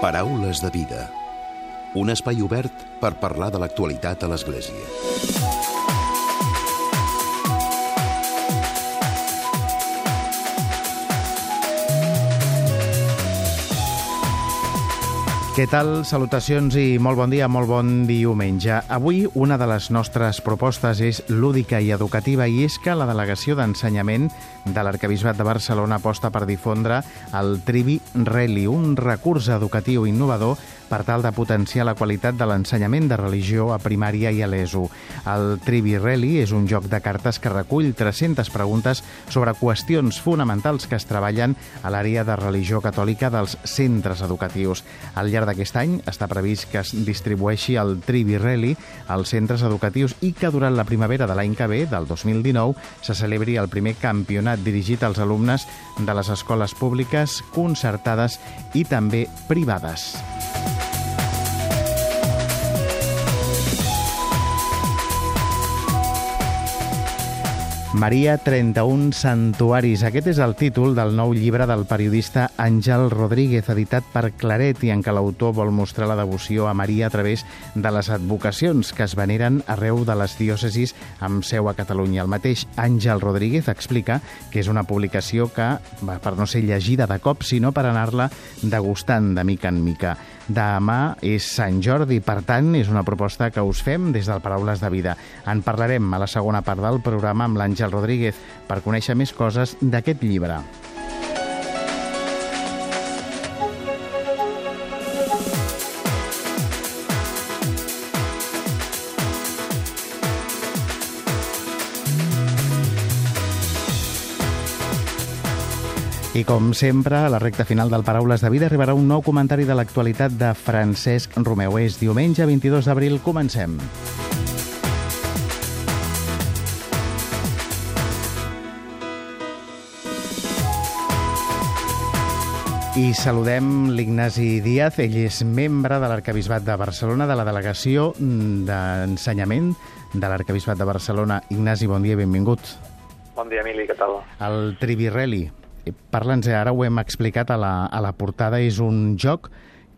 Paraules de vida. Un espai obert per parlar de l'actualitat a l'Església. Què tal? Salutacions i molt bon dia, molt bon diumenge. Avui una de les nostres propostes és lúdica i educativa i és que la Delegació d'Ensenyament de l'Arcabisbat de Barcelona aposta per difondre el Trivi Reli, un recurs educatiu innovador per tal de potenciar la qualitat de l'ensenyament de religió a primària i a l'ESO. El Trivi Reli és un joc de cartes que recull 300 preguntes sobre qüestions fonamentals que es treballen a l'àrea de religió catòlica dels centres educatius. Al llarg d'aquest any està previst que es distribueixi el Trivi Reli als centres educatius i que durant la primavera de l'any que ve, del 2019, se celebri el primer campionat dirigit als alumnes de les escoles públiques, concertades i també privades. Maria 31 Santuaris. Aquest és el títol del nou llibre del periodista Àngel Rodríguez, editat per Claret, i en què l'autor vol mostrar la devoció a Maria a través de les advocacions que es veneren arreu de les diòcesis amb seu a Catalunya. El mateix Àngel Rodríguez explica que és una publicació que, per no ser llegida de cop, sinó per anar-la degustant de mica en mica. Demà és Sant Jordi, per tant, és una proposta que us fem des del Paraules de Vida. En parlarem a la segona part del programa amb l'Àngel Rodríguez per conèixer més coses d'aquest llibre. I com sempre, a la recta final del Paraules de Vida arribarà un nou comentari de l'actualitat de Francesc Romeu. És diumenge 22 d'abril. Comencem. I saludem l'Ignasi Díaz, ell és membre de l'Arcabisbat de Barcelona, de la Delegació d'Ensenyament de l'Arcabisbat de Barcelona. Ignasi, bon dia i benvingut. Bon dia, Emili, què tal? El Trivirreli, Parla'ns, ara ho hem explicat a la, a la portada, és un joc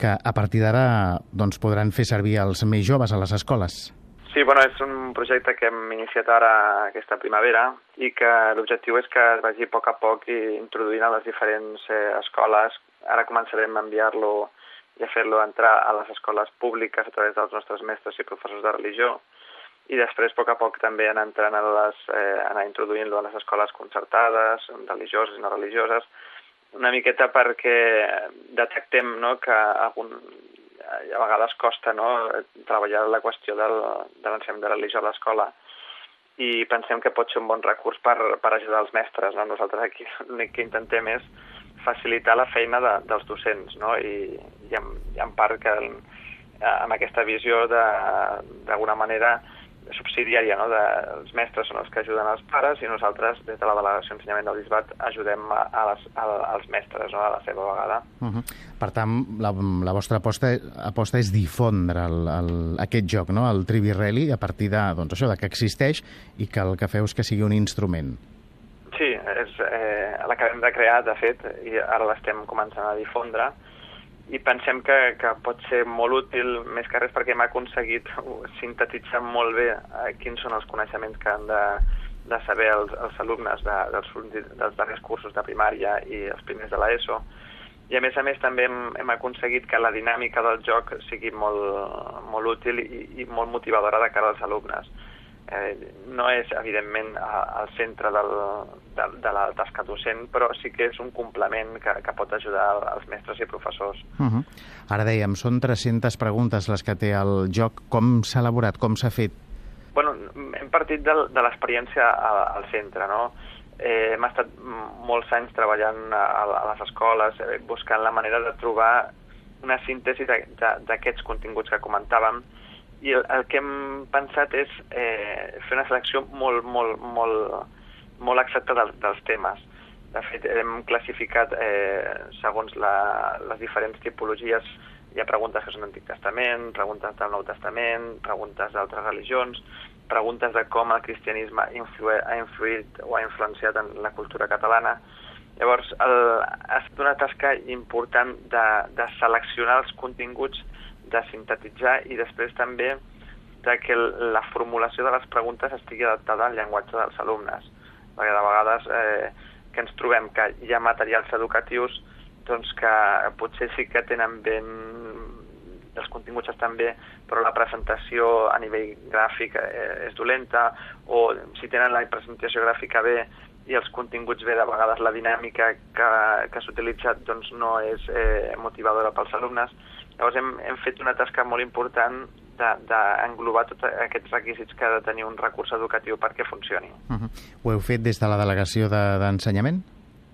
que a partir d'ara doncs, podran fer servir els més joves a les escoles. Sí, bueno, és un projecte que hem iniciat ara aquesta primavera i que l'objectiu és que es vagi a poc a poc introduint a les diferents eh, escoles. Ara començarem a enviar-lo i a fer-lo entrar a les escoles públiques a través dels nostres mestres i professors de religió i després a poc a poc també anar entrant a les, eh, anar introduint-lo a les escoles concertades, religioses i no religioses, una miqueta perquè detectem no, que algun, a vegades costa no, treballar la qüestió del, de l'ensenyament de religió a l'escola i pensem que pot ser un bon recurs per, per ajudar els mestres. No? Nosaltres aquí l'únic que intentem és facilitar la feina de, dels docents no? I, i, en, i en part que amb aquesta visió d'alguna manera subsidiària, no? de, els mestres són els que ajuden els pares i nosaltres, des de la Delegació d'Ensenyament del Bisbat, ajudem a, a les, a, als mestres no? a la seva vegada. Uh -huh. Per tant, la, la vostra aposta, aposta és difondre el, el, aquest joc, no? el Trivi Rally, a partir de, doncs, això, de que existeix i que el que feu és que sigui un instrument. Sí, és, eh, l'acabem de crear, de fet, i ara l'estem començant a difondre, i pensem que, que pot ser molt útil, més que res perquè hem aconseguit sintetitzar molt bé eh, quins són els coneixements que han de, de saber els, els alumnes de, dels, dels darrers cursos de primària i els primers de l'ESO. I a més a més també hem, hem aconseguit que la dinàmica del joc sigui molt, molt útil i, i molt motivadora de cara als alumnes eh, no és, evidentment, al centre del, de, de la tasca docent, però sí que és un complement que, que pot ajudar als mestres i professors. Uh -huh. Ara dèiem, són 300 preguntes les que té el joc. Com s'ha elaborat? Com s'ha fet? Bueno, hem partit de, de l'experiència al centre, no? Eh, hem estat molts anys treballant a, a les escoles, eh, buscant la manera de trobar una síntesi d'aquests continguts que comentàvem, i el, el que hem pensat és eh, fer una selecció molt, molt, molt, molt exacta dels, dels temes. De fet, hem classificat eh, segons la, les diferents tipologies. Hi ha preguntes que són Antic Testament, preguntes del Nou Testament, preguntes d'altres religions, preguntes de com el cristianisme influe, ha influït o ha influenciat en la cultura catalana. Llavors, el, ha estat una tasca important de, de seleccionar els continguts, de sintetitzar i després també de que la formulació de les preguntes estigui adaptada al llenguatge dels alumnes. Perquè de vegades eh, que ens trobem que hi ha materials educatius doncs que potser sí que tenen ben els continguts estan bé, però la presentació a nivell gràfic eh, és dolenta, o si tenen la presentació gràfica bé i els continguts bé, de vegades la dinàmica que, que s'ha utilitzat doncs, no és eh, motivadora pels alumnes. Llavors hem, hem fet una tasca molt important d'englobar de, tots aquests requisits que ha de tenir un recurs educatiu perquè funcioni. Uh -huh. Ho heu fet des de la delegació d'ensenyament?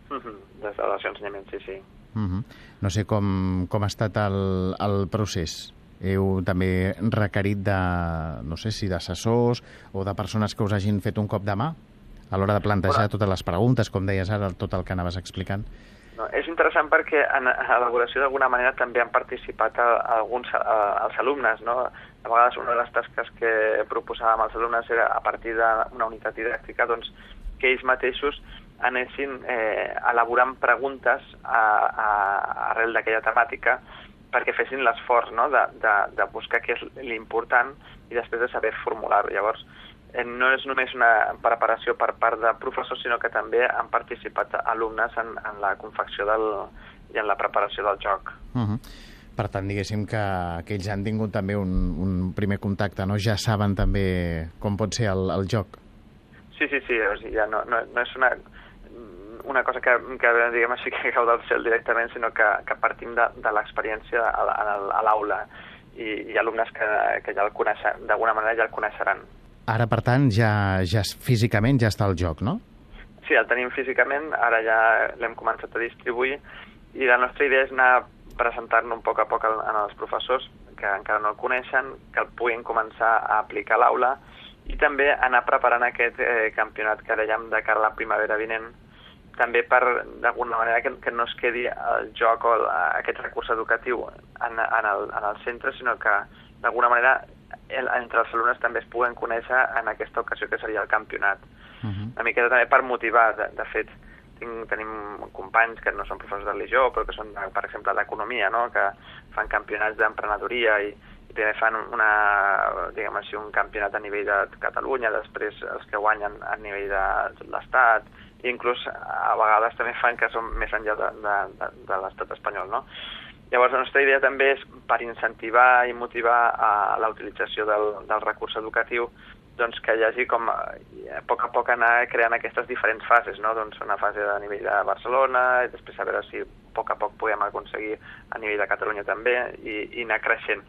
De, uh -huh. Des de la delegació d'ensenyament, sí, sí. Uh -huh. No sé com, com ha estat el, el procés. Heu també requerit de, no sé si d'assessors o de persones que us hagin fet un cop de mà a l'hora de plantejar bueno. totes les preguntes, com deies ara, tot el que anaves explicant. No, és interessant perquè en l'elaboració d'alguna manera també han participat a, a alguns a, els alumnes. No? A vegades una de les tasques que proposàvem als alumnes era a partir d'una unitat didàctica doncs, que ells mateixos anessin eh, elaborant preguntes a, a, arrel d'aquella temàtica perquè fessin l'esforç no? de, de, de buscar què és l'important i després de saber formular-ho. Llavors, no és només una preparació per part de professors, sinó que també han participat alumnes en, en la confecció del, i en la preparació del joc. Uh -huh. Per tant, diguéssim que, que ells han tingut també un, un primer contacte, no? Ja saben també com pot ser el, el joc. Sí, sí, sí, o sigui, ja no, no, no és una una cosa que, que diguem així, que cau del cel directament, sinó que, que partim de, de l'experiència a, a l'aula i, i alumnes que, que ja el coneixen, d'alguna manera ja el coneixeran. Ara, per tant, ja, ja físicament ja està el joc, no? Sí, el tenim físicament, ara ja l'hem començat a distribuir i la nostra idea és anar presentar-lo un poc a poc els professors que encara no el coneixen, que el puguin començar a aplicar a l'aula i també anar preparant aquest eh, campionat que dèiem de cara a la primavera vinent, també per, d'alguna manera, que, que no es quedi el joc o la, aquest recurs educatiu en, en, el, en el centre, sinó que, d'alguna manera, entre els alumnes també es puguen conèixer en aquesta ocasió que seria el campionat. Uh -huh. Una miqueta també per motivar, de, de fet, tinc, tenim companys que no són professors de religió, però que són, per exemple, d'economia, no? que fan campionats d'emprenedoria i, i també fan una, diguem així, un campionat a nivell de Catalunya, després els que guanyen a nivell de l'Estat, i inclús a vegades també fan que són més enllà de, de, de, de l'estat espanyol, no? Llavors, la nostra idea també és per incentivar i motivar a la utilització del, del recurs educatiu doncs que hi hagi com eh, a poc a poc anar creant aquestes diferents fases, no? Doncs una fase a nivell de Barcelona i després a veure si a poc a poc podem aconseguir a nivell de Catalunya també i, i anar creixent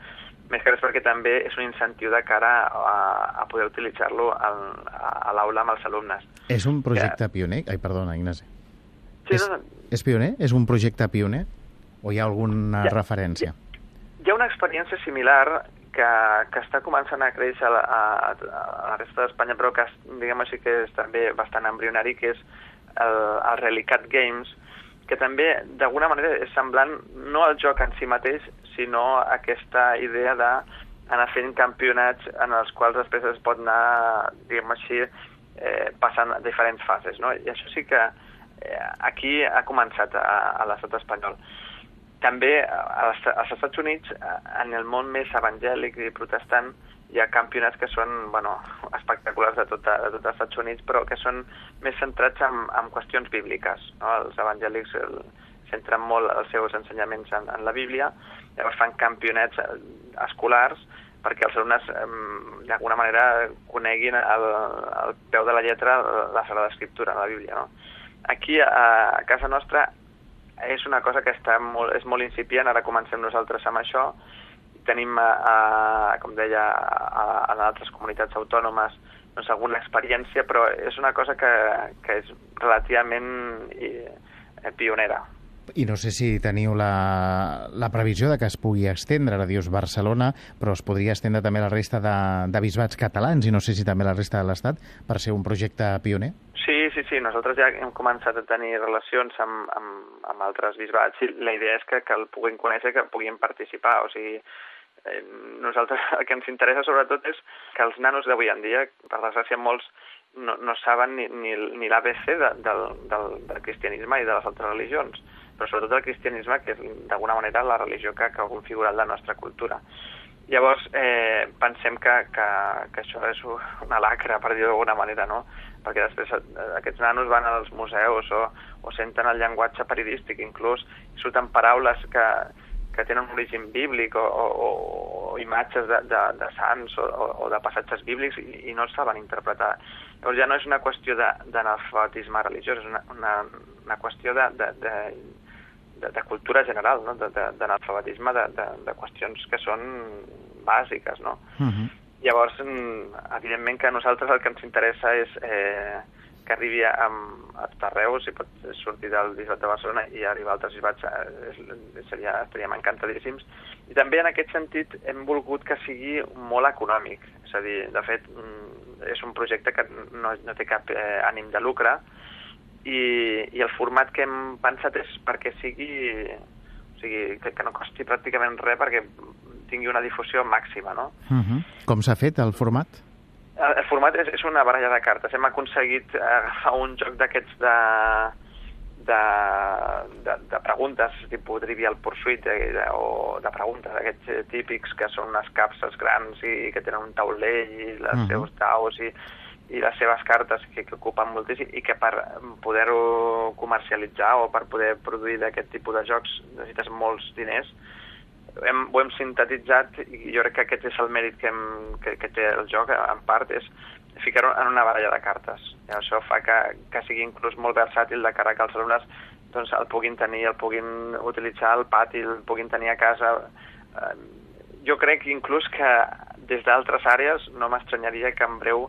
més que res perquè també és un incentiu de cara a, a poder utilitzar-lo a, a l'aula amb els alumnes. És un projecte que... pioner? Ai, perdona, Ignasi. Sí, és, no, és pioner? És un projecte pioner? O hi ha alguna ja, referència? Hi, hi ha una experiència similar que, que està començant a créixer a, a, a la resta d'Espanya, però que diguem així que és també bastant embrionari, que és el, el Relicat Games, que també d'alguna manera és semblant no al joc en si mateix, sinó aquesta idea de anar fent campionats en els quals després es pot anar, diguem així, eh, passant diferents fases. No? I això sí que eh, aquí ha començat a, a l'estat espanyol. També als, als Estats Units, en el món més evangèlic i protestant, hi ha campionats que són bueno, espectaculars de tot, de tot els Estats Units, però que són més centrats en, en qüestions bíbliques. No? Els evangèlics el, centren molt els seus ensenyaments en, en la Bíblia, llavors fan campionats eh, escolars perquè els alumnes d'alguna manera coneguin al, al peu de la lletra la Sagrada Escriptura, la Bíblia. No? Aquí, a casa nostra, és una cosa que està molt, és molt incipient, ara comencem nosaltres amb això, tenim, a, com deia, a, a altres comunitats autònomes doncs, alguna experiència, però és una cosa que, que és relativament eh, pionera. I no sé si teniu la, la previsió de que es pugui estendre, ara dius Barcelona, però es podria estendre també la resta de, de bisbats catalans i no sé si també la resta de l'Estat per ser un projecte pioner? Sí, sí, sí. Nosaltres ja hem començat a tenir relacions amb, amb, amb altres bisbats i la idea és que, que el puguin conèixer, que puguin participar. O sigui, eh, nosaltres el que ens interessa sobretot és que els nanos d'avui en dia, per desgràcia molts no, no saben ni, ni, ni l'ABC de, del, del, del cristianisme i de les altres religions, però sobretot del cristianisme, que és d'alguna manera la religió que, que ha configurat la nostra cultura. Llavors, eh, pensem que, que, que això és una lacra, per dir-ho d'alguna manera, no? Perquè després eh, aquests nanos van als museus o, o senten el llenguatge periodístic, inclús, i surten paraules que, que tenen un origen bíblic o, o, o imatges de, de, de sants o, o de passatges bíblics i, i no els saben interpretar. Llavors ja no és una qüestió d'analfabetisme religiós, és una, una, una qüestió de, de, de, de, de cultura general, no? d'analfabetisme de, de, de, de qüestions que són bàsiques. No? Uh Mhm. -huh. Llavors, mm, evidentment que a nosaltres el que ens interessa és eh, que arribi a, a tot arreu, si pot sortir del Bisbat de Barcelona i arribar a altres bisbats, eh, seria, estaríem encantadíssims. I també en aquest sentit hem volgut que sigui molt econòmic, és a dir, de fet, mm, és un projecte que no, no té cap eh, ànim de lucre, i, i el format que hem pensat és perquè sigui, o sigui que, que no costi pràcticament res perquè tingui una difusió màxima, no? Uh -huh. Com s'ha fet el format? El, el format és, és una baralla de cartes. Hem aconseguit agafar un joc d'aquests de, de, de, de preguntes, tipus Trivial Pursuit, de, de, o de preguntes aquests típics que són unes capses grans i que tenen un taulell i els uh Mhm. -huh. seus daus i, i les seves cartes que, que ocupen moltíssim i que per poder-ho comercialitzar o per poder produir d'aquest tipus de jocs necessites molts diners. Hem, ho hem sintetitzat i jo crec que aquest és el mèrit que, hem, que, que té el joc en part és ficar-ho en una baralla de cartes. I això fa que, que sigui inclús molt versàtil de cara que els alumnes doncs, el puguin tenir, el puguin utilitzar al pati, el puguin tenir a casa. Eh, jo crec inclús que des d'altres àrees no m'estranyaria que en breu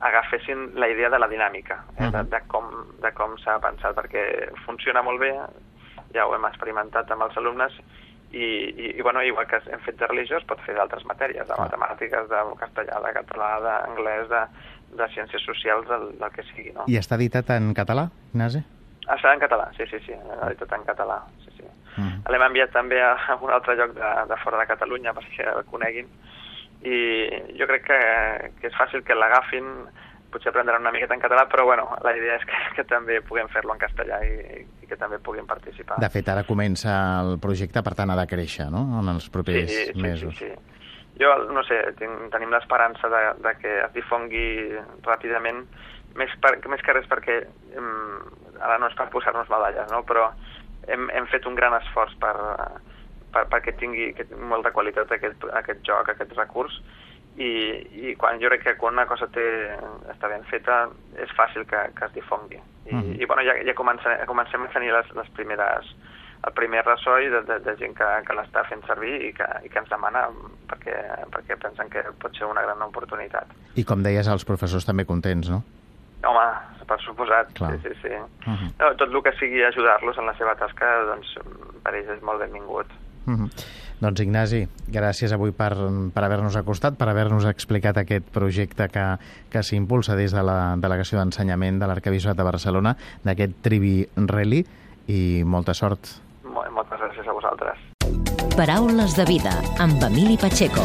agafessin la idea de la dinàmica, eh, de, de com, de com s'ha pensat, perquè funciona molt bé, ja ho hem experimentat amb els alumnes, i, i, i bueno, igual que hem fet de religió, es pot fer d'altres matèries, de matemàtiques, de castellà, de català, d'anglès, de, de ciències socials, del, del que sigui, no? I està editat en català, Ignasi? Està en català, sí, sí, sí, editat en català, sí, sí. Mm. L'hem enviat també a un altre lloc de, de fora de Catalunya perquè el coneguin i jo crec que, que és fàcil que l'agafin, potser aprendran una miqueta en català, però bueno, la idea és que, que també puguem fer-lo en castellà i, i que també puguin participar. De fet, ara comença el projecte, per tant, ha de créixer, no?, en els propers sí, sí, mesos. Sí, sí. Jo, no sé, tinc, tenim l'esperança de, de que es difongui ràpidament, més, per, més que res perquè, um, ara no és per posar-nos medalles, no?, però hem, hem fet un gran esforç per, per, perquè tingui que tingui molta qualitat aquest, aquest joc, aquest recurs, i, i quan jo crec que quan una cosa té, està ben feta és fàcil que, que es difongui. I, Mhm. i bueno, ja, ja comencem, comencem a tenir les, les primeres el primer ressò de, de, de gent que, que l'està fent servir i que, i que ens demana perquè, perquè pensen que pot ser una gran oportunitat. I com deies, els professors també contents, no? Home, per suposat, Clar. sí, sí, sí. Uh -huh. no, tot el que sigui ajudar-los en la seva tasca, doncs per ells és molt benvingut. Uh -huh. Doncs Ignasi, gràcies avui per, per haver-nos acostat, per haver-nos explicat aquest projecte que, que s'impulsa des de la Delegació d'Ensenyament de l'Arcabisbat de Barcelona, d'aquest Trivi Rally, i molta sort. Mol- Moltes gràcies a vosaltres. Paraules de vida amb Emili Pacheco.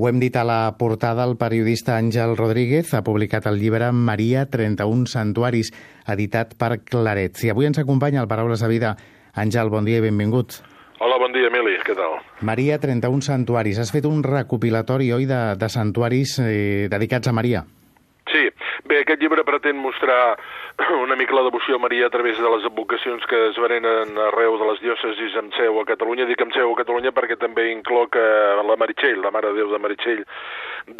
Ho hem dit a la portada, el periodista Àngel Rodríguez ha publicat el llibre Maria, 31 santuaris, editat per Clarets. I avui ens acompanya al Paraules de Vida. Àngel, bon dia i benvingut. Hola, bon dia, Emili, què tal? Maria, 31 santuaris. Has fet un recopilatori, oi, de, de santuaris eh, dedicats a Maria. Sí, bé, aquest llibre pretén mostrar una mica la devoció a Maria a través de les advocacions que es veneren arreu de les diòcesis amb seu a Catalunya. Dic amb seu a Catalunya perquè també incloc eh, la Meritxell, la Mare de Déu de Meritxell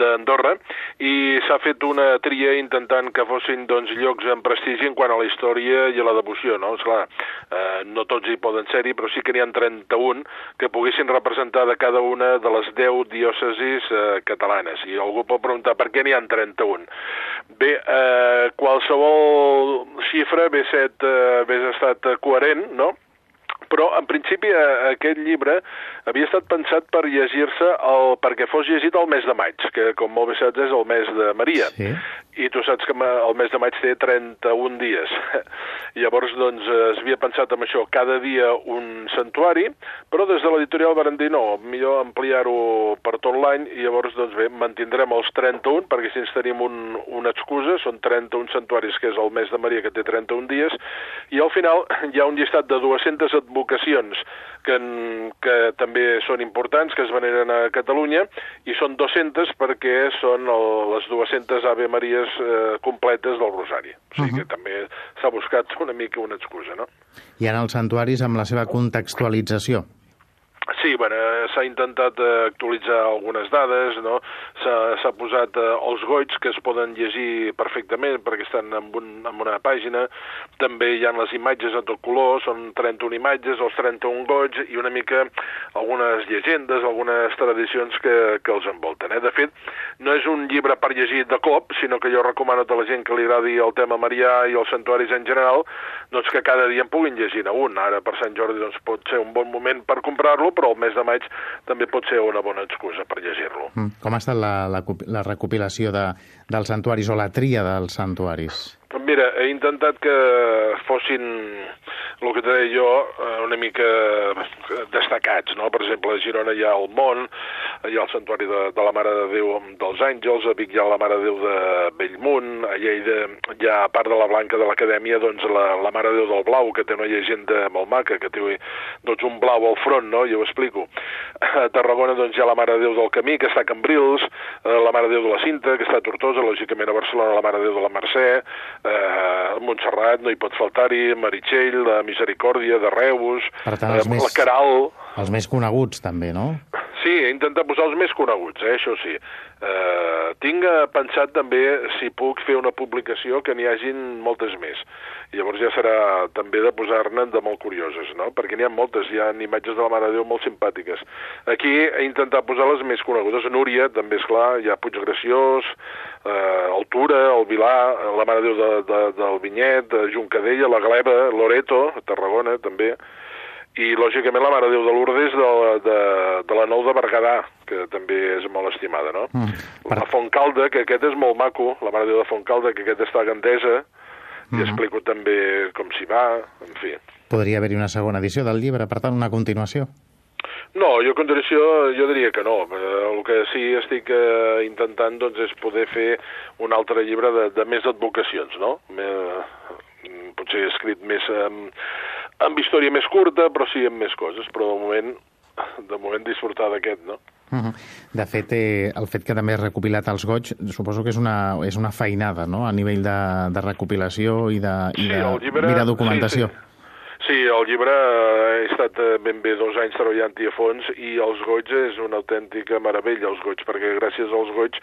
d'Andorra, i s'ha fet una tria intentant que fossin doncs, llocs amb prestigi en quant a la història i a la devoció, no? Esclar, eh, no tots hi poden ser-hi, però sí que n'hi ha 31 que poguessin representar de cada una de les 10 diòcesis eh, catalanes. I algú pot preguntar per què n'hi ha 31. Bé, eh, qualsevol xifra hagués, set, eh, hagués estat coherent, no? Però, en principi, eh, aquest llibre havia estat pensat per llegir-se perquè fos llegit el mes de maig, que, com molt bé saps, és el mes de Maria. Sí. I tu saps que el mes de maig té 31 dies. Llavors, doncs, es havia pensat en això, cada dia un santuari, però des de l'editorial van dir, no, millor ampliar-ho per tot l'any, i llavors, doncs bé, mantindrem els 31, perquè si ens tenim un, una excusa, són 31 santuaris, que és el mes de Maria, que té 31 dies, i al final hi ha un llistat de 200 advocacions que, que també són importants, que es veneren a Catalunya, i són 200 perquè són el, les 200 Ave Maries eh, completes del Rosari. O sigui uh -huh. que també s'ha buscat una mica una excusa, no? I ara els santuaris amb la seva contextualització. Sí, bueno, s'ha intentat eh, actualitzar algunes dades, no? s'ha posat eh, els goits que es poden llegir perfectament perquè estan en, un, en una pàgina, també hi ha les imatges a tot color, són 31 imatges, els 31 goits i una mica algunes llegendes, algunes tradicions que, que els envolten. Eh? De fet, no és un llibre per llegir de cop, sinó que jo recomano a tota la gent que li agradi el tema marià i els santuaris en general, doncs que cada dia en puguin llegir un. Ara per Sant Jordi doncs, pot ser un bon moment per comprar-lo, però el mes de maig també pot ser una bona excusa per llegir-lo. Mm. Com ha estat la, la, la recopilació de, dels santuaris o la tria dels santuaris? Mira, he intentat que fossin, el que deia jo, eh, una mica destacats, no? Per exemple, a Girona hi ha el Mont, hi ha el Santuari de, de la Mare de Déu dels Àngels, a Vic hi ha la Mare de Déu de Bellmunt, a Lleida hi ha, a part de la Blanca de l'Acadèmia, doncs la, la Mare de Déu del Blau, que té una llegenda molt maca, que té doncs, un blau al front, no? Jo ho explico. A Tarragona doncs, hi ha la Mare de Déu del Camí, que està a Cambrils, eh, la Mare de Déu de la Cinta, que està a Tortosa, lògicament a Barcelona la Mare de Déu de la Mercè, eh, Montserrat no hi pot faltar-hi, Meritxell, la Misericòrdia de Reus, per tant, eh, més, la Caral... Els més coneguts, també, no? Sí, he intentat posar els més coneguts, eh, això sí. Eh, tinc pensat també, si puc, fer una publicació que n'hi hagin moltes més. Llavors ja serà també de posar-ne de molt curioses, no? Perquè n'hi ha moltes, hi ha imatges de la Mare de Déu molt simpàtiques. Aquí he intentat posar les més conegudes. Núria, també, és clar, hi ha Puiggraciós, eh, Altura, el Vilà, la Mare de Déu de, de, del Vinyet, Juncadella, la Gleba, Loreto, Tarragona, també i lògicament la Mare Déu de Lourdes de, de, de la Nou de Berguedà, que també és molt estimada, no? Mm. La Fontcalda, que aquest és molt maco, la Mare de Déu de Fontcalda, que aquest està a Gandesa, mm. i explico també com s'hi va, en fi. Podria haver-hi una segona edició del llibre, per tant, una continuació? No, jo continuació jo diria que no. El que sí estic eh, intentant doncs, és poder fer un altre llibre de, de més advocacions, no? Me, potser he escrit més... Eh, amb història més curta, però sí amb més coses, però de moment, de moment disfrutar d'aquest, no? Uh -huh. De fet, eh, el fet que també has recopilat els goig, suposo que és una, és una feinada, no?, a nivell de, de recopilació i de, i de, sí, llibre, i de documentació. Sí, sí. Sí, el llibre he estat eh, ben bé dos anys treballant-hi a fons i els goig és una autèntica meravella, els goig, perquè gràcies als goig,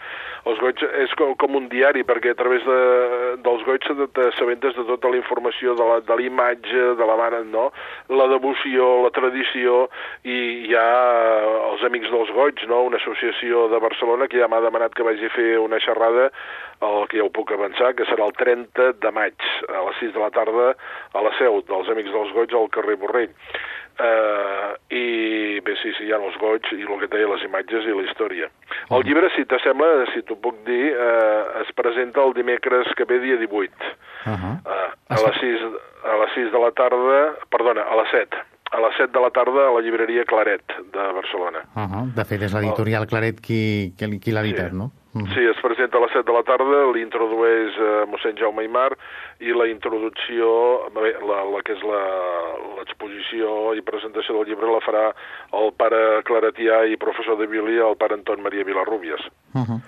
els goig és com, com un diari, perquè a través de, dels goig t'assabentes de tota la informació de l'imatge, de, de la mare, no? la devoció, la tradició, i hi ha els Amics dels Goig, no? una associació de Barcelona que ja m'ha demanat que vagi a fer una xerrada el que ja ho puc avançar, que serà el 30 de maig, a les 6 de la tarda, a la seu dels Amics dels Goig al carrer Borrell. Uh, I bé, sí, sí, hi ha els goig i el que deia, les imatges i la història. El llibre, si t'assembla, si t'ho puc dir, uh, es presenta el dimecres que ve, dia 18. Uh -huh. uh, a, les 6, a les 6 de la tarda, perdona, a les 7 a les 7 de la tarda a la llibreria Claret de Barcelona. Uh -huh. De fet, és l'editorial Claret qui, qui, qui l'ha editat, sí. no? Uh -huh. Sí, es presenta a les 7 de la tarda, l'introdueix eh, mossèn Jaume Aymar i la introducció, bé, la, la que és l'exposició i presentació del llibre la farà el pare claretià i professor de violí, el pare Anton Maria Vilarrúbies. Uh -huh.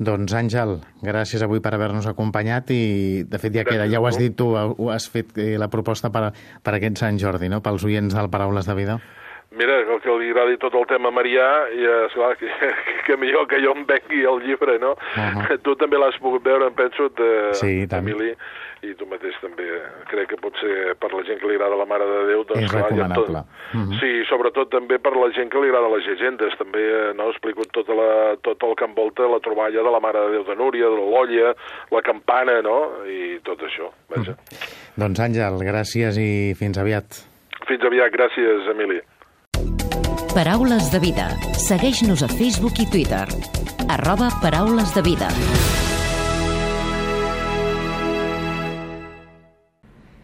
Doncs, Àngel, gràcies avui per haver-nos acompanyat i, de fet, ja queda, ja ho has dit tu, has fet eh, la proposta per, per aquest Sant Jordi, no?, pels oients del Paraules de Vida. Mira, el que li agradi tot el tema Marià, i esclar, que, que millor que jo em vengui el llibre, no? Uh -huh. Tu també l'has pogut veure, em penso, de, sí, Emili, i tu mateix també. Crec que pot ser per la gent que li agrada la Mare de Déu, doncs És clar, recomanable. Tot... Uh -huh. Sí, sobretot també per la gent que li agrada les llegendes. També no, explico tota la, tot el que envolta la troballa de la Mare de Déu de Núria, de l'Olla, la campana, no? I tot això, vaja. Uh -huh. Doncs Àngel, gràcies i fins aviat. Fins aviat, gràcies, Emili. Paraules de vida. Segueix-nos a Facebook i Twitter. Arroba Paraules de vida.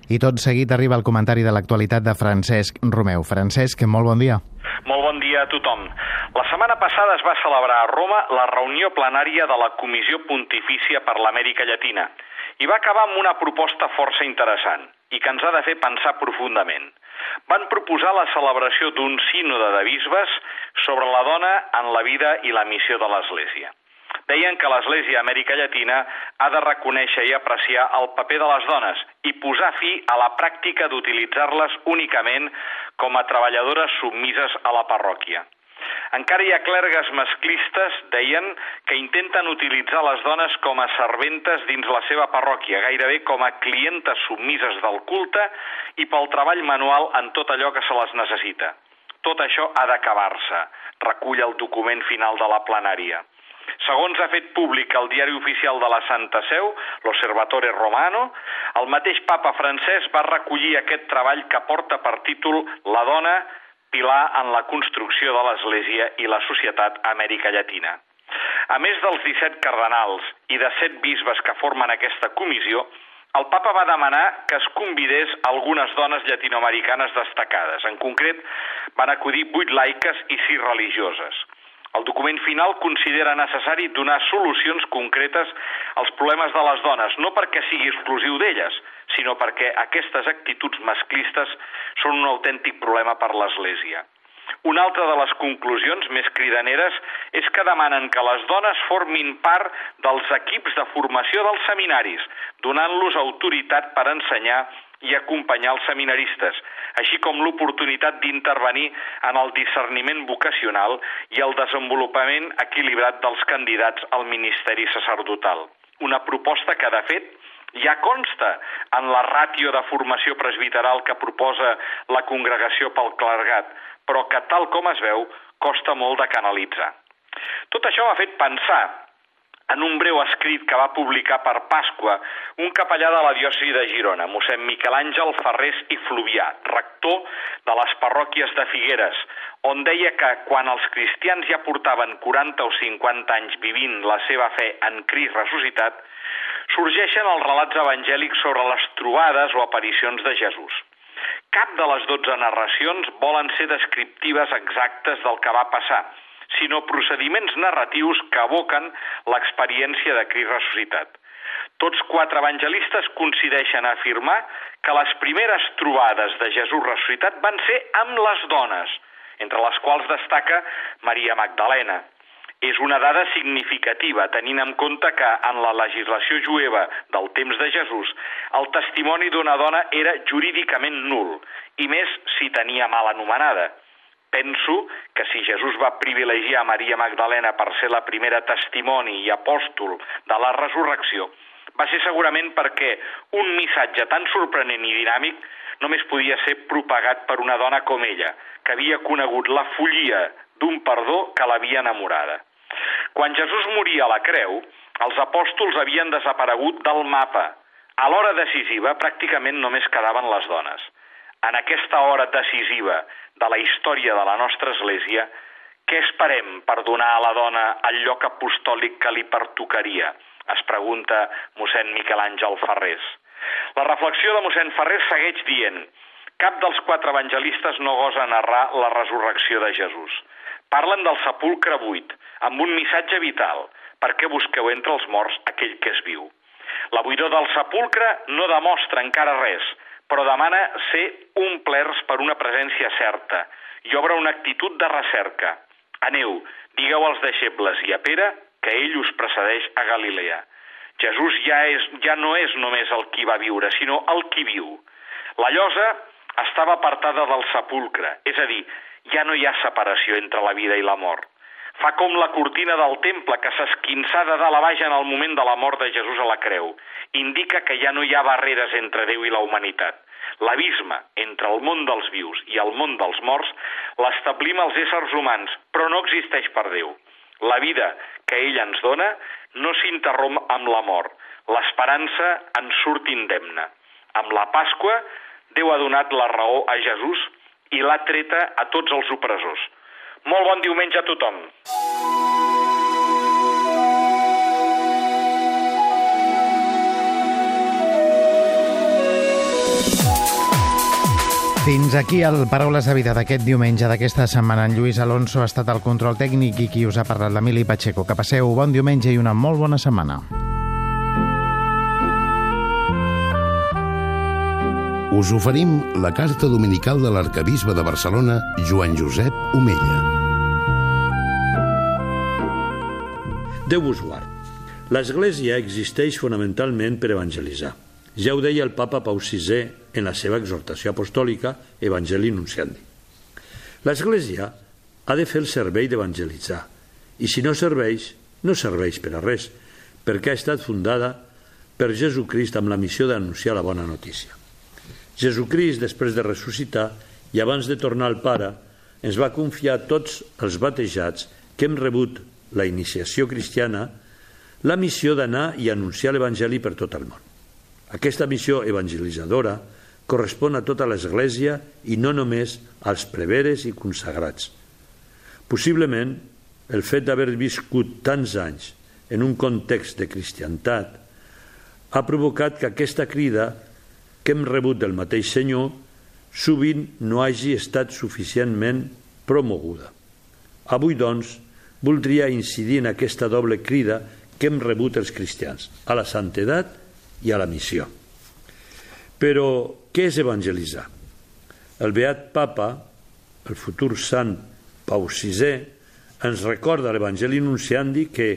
I tot seguit arriba el comentari de l'actualitat de Francesc Romeu. Francesc, molt bon dia. Molt bon dia a tothom. La setmana passada es va celebrar a Roma la reunió plenària de la Comissió Pontifícia per l'Amèrica Llatina i va acabar amb una proposta força interessant i que ens ha de fer pensar profundament. Van proposar la celebració d'un sínode de bisbes sobre la dona en la vida i la missió de l'Església deien que l'Església Amèrica Llatina ha de reconèixer i apreciar el paper de les dones i posar fi a la pràctica d'utilitzar-les únicament com a treballadores submises a la parròquia. Encara hi ha clergues masclistes, deien, que intenten utilitzar les dones com a serventes dins la seva parròquia, gairebé com a clientes submises del culte i pel treball manual en tot allò que se les necessita. Tot això ha d'acabar-se, recull el document final de la plenària. Segons ha fet públic el diari oficial de la Santa Seu, l'Osservatore Romano, el mateix papa francès va recollir aquest treball que porta per títol La dona, pilar en la construcció de l'Església i la societat Amèrica Llatina. A més dels 17 cardenals i de 7 bisbes que formen aquesta comissió, el papa va demanar que es convidés algunes dones llatinoamericanes destacades. En concret, van acudir 8 laiques i 6 religioses. El document final considera necessari donar solucions concretes als problemes de les dones, no perquè sigui exclusiu d'elles, sinó perquè aquestes actituds masclistes són un autèntic problema per l'Església. Una altra de les conclusions més cridaneres és que demanen que les dones formin part dels equips de formació dels seminaris, donant-los autoritat per ensenyar i acompanyar els seminaristes, així com l'oportunitat d'intervenir en el discerniment vocacional i el desenvolupament equilibrat dels candidats al ministeri sacerdotal. Una proposta que, de fet, ja consta en la ràtio de formació presbiteral que proposa la congregació pel clergat, però que, tal com es veu, costa molt de canalitzar. Tot això m'ha fet pensar en un breu escrit que va publicar per Pasqua un capellà de la diòcesi de Girona, mossèn Miquel Àngel Ferrés i Fluvià, rector de les parròquies de Figueres, on deia que quan els cristians ja portaven 40 o 50 anys vivint la seva fe en Crist ressuscitat, sorgeixen els relats evangèlics sobre les trobades o aparicions de Jesús. Cap de les 12 narracions volen ser descriptives exactes del que va passar, sinó procediments narratius que aboquen l'experiència de Crist ressuscitat. Tots quatre evangelistes coincideixen a afirmar que les primeres trobades de Jesús ressuscitat van ser amb les dones, entre les quals destaca Maria Magdalena. És una dada significativa, tenint en compte que en la legislació jueva del temps de Jesús el testimoni d'una dona era jurídicament nul, i més si tenia mal anomenada. Penso que si Jesús va privilegiar Maria Magdalena per ser la primera testimoni i apòstol de la resurrecció, va ser segurament perquè un missatge tan sorprenent i dinàmic només podia ser propagat per una dona com ella, que havia conegut la follia d'un perdó que l'havia enamorada. Quan Jesús moria a la creu, els apòstols havien desaparegut del mapa. A l'hora decisiva pràcticament només quedaven les dones. En aquesta hora decisiva de la història de la nostra Església, què esperem per donar a la dona el lloc apostòlic que li pertocaria? Es pregunta mossèn Miquel Àngel Ferrés. La reflexió de mossèn Ferrés segueix dient cap dels quatre evangelistes no gosa narrar la resurrecció de Jesús. Parlen del sepulcre buit, amb un missatge vital. Per què busqueu entre els morts aquell que es viu? La buidor del sepulcre no demostra encara res, però demana ser omplerts per una presència certa i obre una actitud de recerca. Aneu, digueu als deixebles i a Pere que ell us precedeix a Galilea. Jesús ja, és, ja no és només el qui va viure, sinó el qui viu. La llosa estava apartada del sepulcre, és a dir, ja no hi ha separació entre la vida i la mort. Fa com la cortina del temple que s'esquinçà de dalt a baix en el moment de la mort de Jesús a la creu. Indica que ja no hi ha barreres entre Déu i la humanitat. L'abisme entre el món dels vius i el món dels morts l'establim els éssers humans, però no existeix per Déu. La vida que ell ens dona no s'interromp amb la mort. L'esperança en surt indemne. Amb la Pasqua, Déu ha donat la raó a Jesús i l'ha treta a tots els opressors. Molt bon diumenge a tothom. Fins aquí el Paraules de Vida d'aquest diumenge d'aquesta setmana. En Lluís Alonso ha estat el control tècnic i qui us ha parlat l'Emili Pacheco. Que passeu bon diumenge i una molt bona setmana. Us oferim la carta dominical de l'arcabisbe de Barcelona, Joan Josep Omella. Déu vos guard. L'Església existeix fonamentalment per evangelitzar. Ja ho deia el papa Pau VI en la seva exhortació apostòlica Evangeli Nunciandi. L'Església ha de fer el servei d'evangelitzar i si no serveix, no serveix per a res, perquè ha estat fundada per Jesucrist amb la missió d'anunciar la bona notícia. Jesucrist, després de ressuscitar i abans de tornar al Pare, ens va confiar tots els batejats que hem rebut la iniciació cristiana la missió d'anar i anunciar l'Evangeli per tot el món. Aquesta missió evangelitzadora correspon a tota l'Església i no només als preveres i consagrats. Possiblement, el fet d'haver viscut tants anys en un context de cristiantat ha provocat que aquesta crida que hem rebut del mateix Senyor sovint no hagi estat suficientment promoguda. Avui, doncs, voldria incidir en aquesta doble crida que hem rebut els cristians, a la santedat i a la missió. Però què és evangelitzar? El beat papa, el futur sant Pau VI, ens recorda l'Evangeli Nunciandi que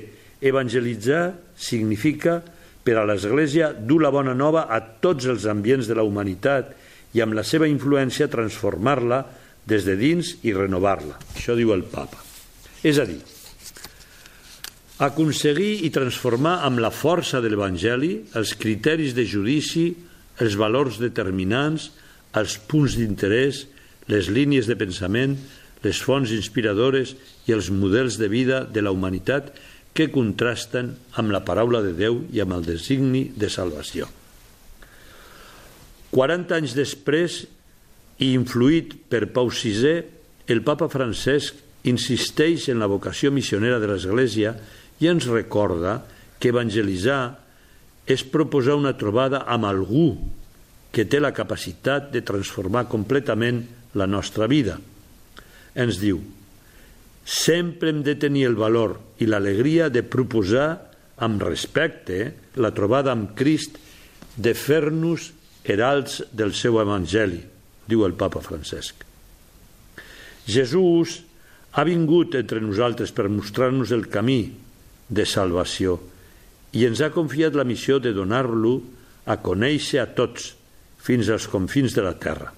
evangelitzar significa per a l'Església dur la bona nova a tots els ambients de la humanitat i amb la seva influència transformar-la des de dins i renovar-la. Això diu el papa. És a dir, aconseguir i transformar amb la força de l'Evangeli els criteris de judici, els valors determinants, els punts d'interès, les línies de pensament, les fonts inspiradores i els models de vida de la humanitat que contrasten amb la paraula de Déu i amb el designi de salvació. 40 anys després, i influït per Pau VI, el papa Francesc insisteix en la vocació missionera de l'Església i ens recorda que evangelitzar és proposar una trobada amb algú que té la capacitat de transformar completament la nostra vida. Ens diu, sempre hem de tenir el valor i l'alegria de proposar amb respecte la trobada amb Crist, de fer-nos heralds del seu evangeli, diu el papa Francesc. Jesús ha vingut entre nosaltres per mostrar-nos el camí, de salvació i ens ha confiat la missió de donar-lo a conèixer a tots fins als confins de la terra.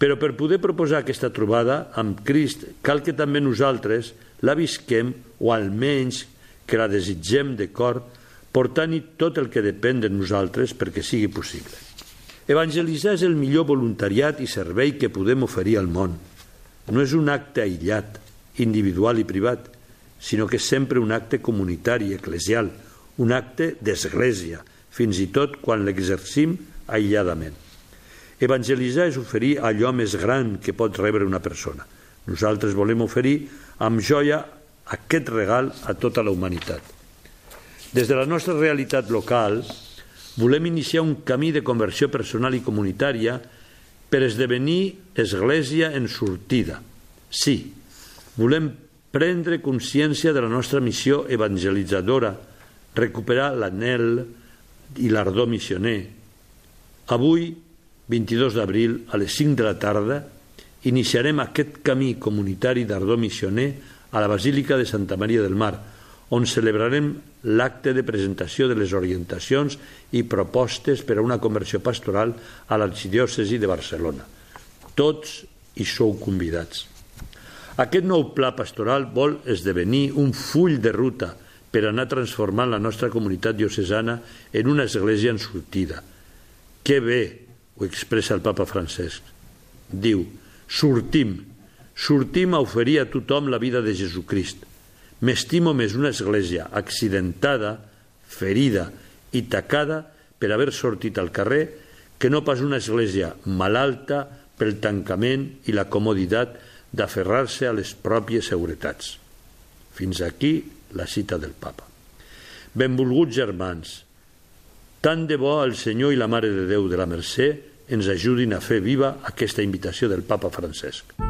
Però per poder proposar aquesta trobada amb Crist cal que també nosaltres la visquem o almenys que la desitgem de cor portant-hi tot el que depèn de nosaltres perquè sigui possible. Evangelitzar és el millor voluntariat i servei que podem oferir al món. No és un acte aïllat, individual i privat, sinó que és sempre un acte comunitari, eclesial, un acte d'església, fins i tot quan l'exercim aïlladament. Evangelitzar és oferir allò més gran que pot rebre una persona. Nosaltres volem oferir amb joia aquest regal a tota la humanitat. Des de la nostra realitat local, volem iniciar un camí de conversió personal i comunitària per esdevenir església en sortida. Sí, volem prendre consciència de la nostra missió evangelitzadora, recuperar l'anel i l'ardor missioner. Avui, 22 d'abril, a les 5 de la tarda, iniciarem aquest camí comunitari d'ardor missioner a la Basílica de Santa Maria del Mar, on celebrarem l'acte de presentació de les orientacions i propostes per a una conversió pastoral a l'arxidiòcesi de Barcelona. Tots hi sou convidats. Aquest nou pla pastoral vol esdevenir un full de ruta per anar transformant la nostra comunitat diocesana en una església en sortida. Que bé, ho expressa el papa Francesc. Diu, sortim, sortim a oferir a tothom la vida de Jesucrist. M'estimo més una església accidentada, ferida i tacada per haver sortit al carrer que no pas una església malalta pel tancament i la comoditat d'aferrar-se a les pròpies seguretats. Fins aquí la cita del papa. Benvolguts germans, tant de bo el Senyor i la Mare de Déu de la Mercè ens ajudin a fer viva aquesta invitació del papa Francesc.